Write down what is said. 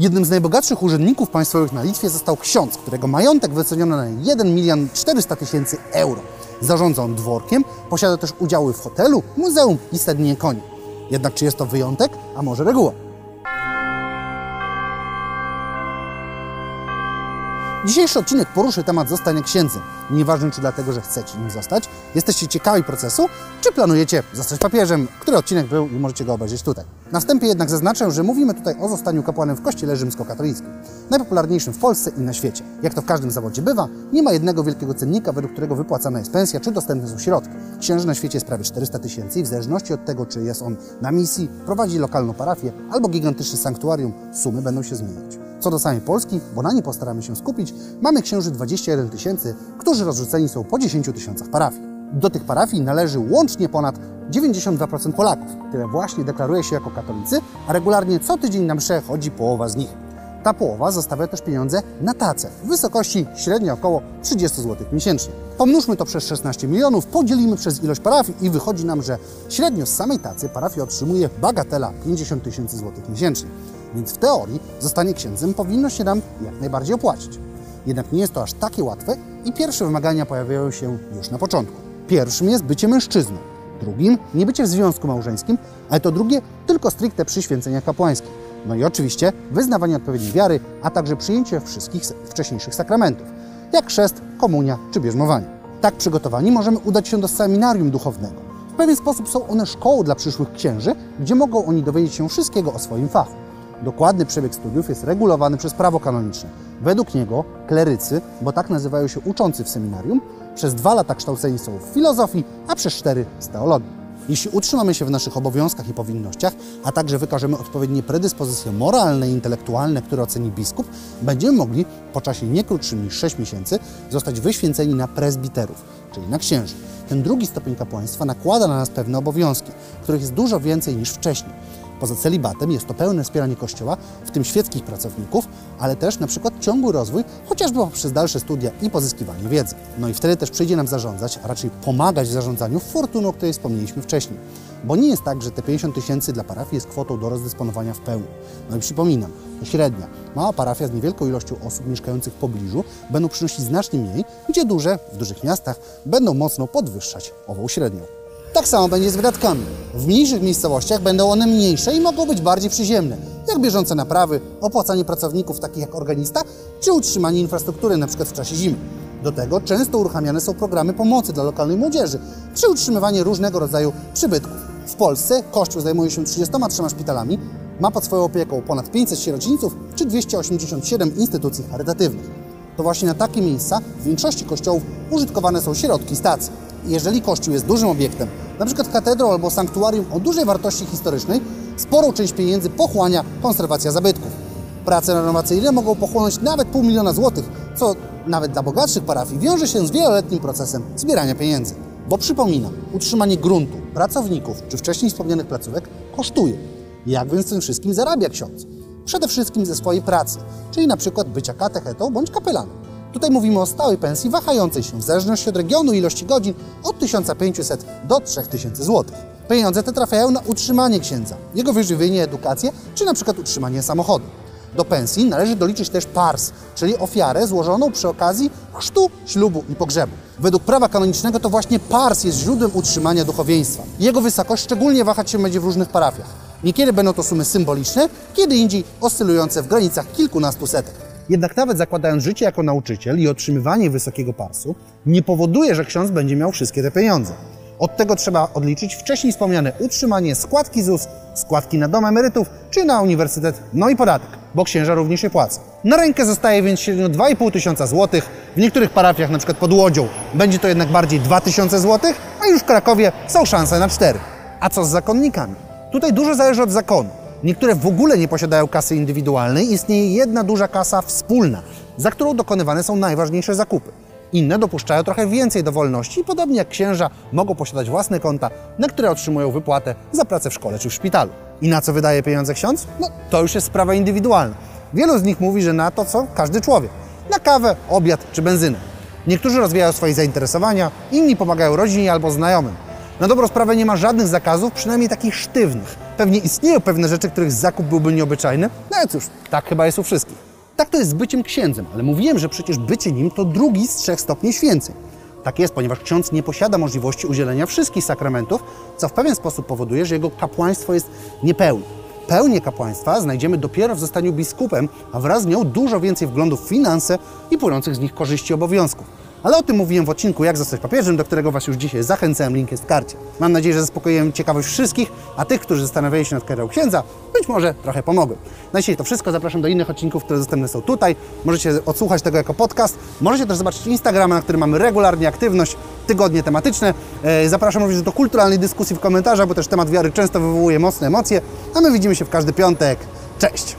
Jednym z najbogatszych urzędników państwowych na Litwie został ksiądz, którego majątek wyceniono na 1 milion 400 tysięcy euro. Zarządza on dworkiem, posiada też udziały w hotelu, muzeum i stadninie koni. Jednak czy jest to wyjątek, a może reguła? Dzisiejszy odcinek poruszy temat zostania księdzem. Nieważne czy dlatego, że chcecie nim zostać, jesteście ciekawi procesu, czy planujecie zostać papieżem, który odcinek był i możecie go obejrzeć tutaj. Na wstępie jednak zaznaczę, że mówimy tutaj o zostaniu kapłanem w kościele rzymskokatolickim, najpopularniejszym w Polsce i na świecie. Jak to w każdym zawodzie bywa, nie ma jednego wielkiego cennika, według którego wypłacana jest pensja, czy dostępne są środki. Księży na świecie jest prawie 400 tysięcy i w zależności od tego, czy jest on na misji, prowadzi lokalną parafię albo gigantyczne sanktuarium, sumy będą się zmieniać. Co do samej Polski, bo na niej postaramy się skupić, mamy księży 21 tysięcy, którzy rozrzuceni są po 10 tysiącach parafii. Do tych parafii należy łącznie ponad 92% Polaków. Tyle właśnie deklaruje się jako katolicy, a regularnie co tydzień na msze chodzi połowa z nich. Ta połowa zostawia też pieniądze na tacę w wysokości średnio około 30 zł miesięcznie. Pomnóżmy to przez 16 milionów, podzielimy przez ilość parafii i wychodzi nam, że średnio z samej tacy parafia otrzymuje bagatela 50 tysięcy złotych miesięcznie. Więc w teorii zostanie księdzem powinno się nam jak najbardziej opłacić. Jednak nie jest to aż takie łatwe i pierwsze wymagania pojawiają się już na początku. Pierwszym jest bycie mężczyzną, drugim nie bycie w związku małżeńskim, ale to drugie tylko stricte przyświęcenia kapłańskie. No i oczywiście wyznawanie odpowiedniej wiary, a także przyjęcie wszystkich wcześniejszych sakramentów, jak chrzest, komunia czy bierzmowanie. Tak przygotowani możemy udać się do seminarium duchownego. W pewien sposób są one szkołą dla przyszłych księży, gdzie mogą oni dowiedzieć się wszystkiego o swoim fachu. Dokładny przebieg studiów jest regulowany przez prawo kanoniczne. Według niego klerycy, bo tak nazywają się uczący w seminarium, przez dwa lata kształceni są w filozofii, a przez cztery z teologii. Jeśli utrzymamy się w naszych obowiązkach i powinnościach, a także wykażemy odpowiednie predyspozycje moralne i intelektualne, które oceni biskup, będziemy mogli po czasie nie krótszym niż 6 miesięcy zostać wyświęceni na prezbiterów, czyli na księży. Ten drugi stopień kapłaństwa nakłada na nas pewne obowiązki, których jest dużo więcej niż wcześniej. Poza celibatem jest to pełne wspieranie Kościoła, w tym świeckich pracowników, ale też na przykład ciągły rozwój, chociażby poprzez dalsze studia i pozyskiwanie wiedzy. No i wtedy też przyjdzie nam zarządzać, a raczej pomagać w zarządzaniu fortuną, o której wspomnieliśmy wcześniej. Bo nie jest tak, że te 50 tysięcy dla parafii jest kwotą do rozdysponowania w pełni. No i przypominam, to średnia. Mała parafia z niewielką ilością osób mieszkających w pobliżu będą przynosić znacznie mniej, gdzie duże, w dużych miastach, będą mocno podwyższać ową średnią. Tak samo będzie z wydatkami. W mniejszych miejscowościach będą one mniejsze i mogą być bardziej przyziemne, jak bieżące naprawy, opłacanie pracowników takich jak organista, czy utrzymanie infrastruktury np. w czasie zimy. Do tego często uruchamiane są programy pomocy dla lokalnej młodzieży, czy utrzymywanie różnego rodzaju przybytków. W Polsce Kościół zajmuje się 33 szpitalami, ma pod swoją opieką ponad 500 sierocińców czy 287 instytucji charytatywnych. To właśnie na takie miejsca w większości kościołów użytkowane są środki stacji jeżeli kościół jest dużym obiektem, na przykład katedrą albo sanktuarium o dużej wartości historycznej, sporą część pieniędzy pochłania konserwacja zabytków. Prace renowacyjne mogą pochłonąć nawet pół miliona złotych, co nawet dla bogatszych parafii wiąże się z wieloletnim procesem zbierania pieniędzy. Bo przypominam, utrzymanie gruntu, pracowników czy wcześniej wspomnianych placówek kosztuje. Jak więc tym wszystkim zarabia ksiądz? Przede wszystkim ze swojej pracy, czyli na przykład bycia katechetą bądź kapelanem. Tutaj mówimy o stałej pensji wahającej się w zależności od regionu i ilości godzin od 1500 do 3000 zł. Pieniądze te trafiają na utrzymanie księdza, jego wyżywienie, edukację czy na przykład utrzymanie samochodu. Do pensji należy doliczyć też pars, czyli ofiarę złożoną przy okazji chrztu, ślubu i pogrzebu. Według prawa kanonicznego to właśnie pars jest źródłem utrzymania duchowieństwa. Jego wysokość szczególnie wahać się będzie w różnych parafiach. Niekiedy będą to sumy symboliczne, kiedy indziej oscylujące w granicach kilkunastu setek. Jednak nawet zakładając życie jako nauczyciel i otrzymywanie wysokiego parsu, nie powoduje, że ksiądz będzie miał wszystkie te pieniądze. Od tego trzeba odliczyć wcześniej wspomniane utrzymanie składki ZUS, składki na dom emerytów czy na uniwersytet, no i podatek, bo księża również je płacą. Na rękę zostaje więc średnio 2,5 tysiąca złotych, w niektórych parafiach, np. pod Łodzią, będzie to jednak bardziej 2 tysiące złotych, a już w Krakowie są szanse na 4. A co z zakonnikami? Tutaj dużo zależy od zakonu. Niektóre w ogóle nie posiadają kasy indywidualnej, istnieje jedna duża kasa wspólna, za którą dokonywane są najważniejsze zakupy. Inne dopuszczają trochę więcej dowolności podobnie jak księża mogą posiadać własne konta, na które otrzymują wypłatę za pracę w szkole czy w szpitalu. I na co wydaje pieniądze ksiądz? No to już jest sprawa indywidualna. Wielu z nich mówi, że na to, co każdy człowiek. Na kawę, obiad czy benzynę. Niektórzy rozwijają swoje zainteresowania, inni pomagają rodzinie albo znajomym. Na dobrą sprawę nie ma żadnych zakazów, przynajmniej takich sztywnych. Pewnie istnieją pewne rzeczy, których zakup byłby nieobyczajny, no ale cóż, tak chyba jest u wszystkich. Tak to jest z byciem księdzem, ale mówiłem, że przecież bycie nim to drugi z trzech stopni święceń. Tak jest, ponieważ ksiądz nie posiada możliwości udzielenia wszystkich sakramentów, co w pewien sposób powoduje, że jego kapłaństwo jest niepełne. Pełnię kapłaństwa znajdziemy dopiero w zostaniu biskupem, a wraz z nią dużo więcej wglądów w finanse i płynących z nich korzyści obowiązków. Ale o tym mówiłem w odcinku Jak zostać papieżem, do którego Was już dzisiaj zachęcałem, link jest w karcie. Mam nadzieję, że zaspokoiłem ciekawość wszystkich, a tych, którzy zastanawiali się nad karierą księdza, być może trochę pomogłem. Na dzisiaj to wszystko, zapraszam do innych odcinków, które dostępne są tutaj. Możecie odsłuchać tego jako podcast, możecie też zobaczyć Instagrama, na którym mamy regularnie aktywność, tygodnie tematyczne. E, Zapraszam również do kulturalnej dyskusji w komentarzach, bo też temat wiary często wywołuje mocne emocje, a my widzimy się w każdy piątek. Cześć!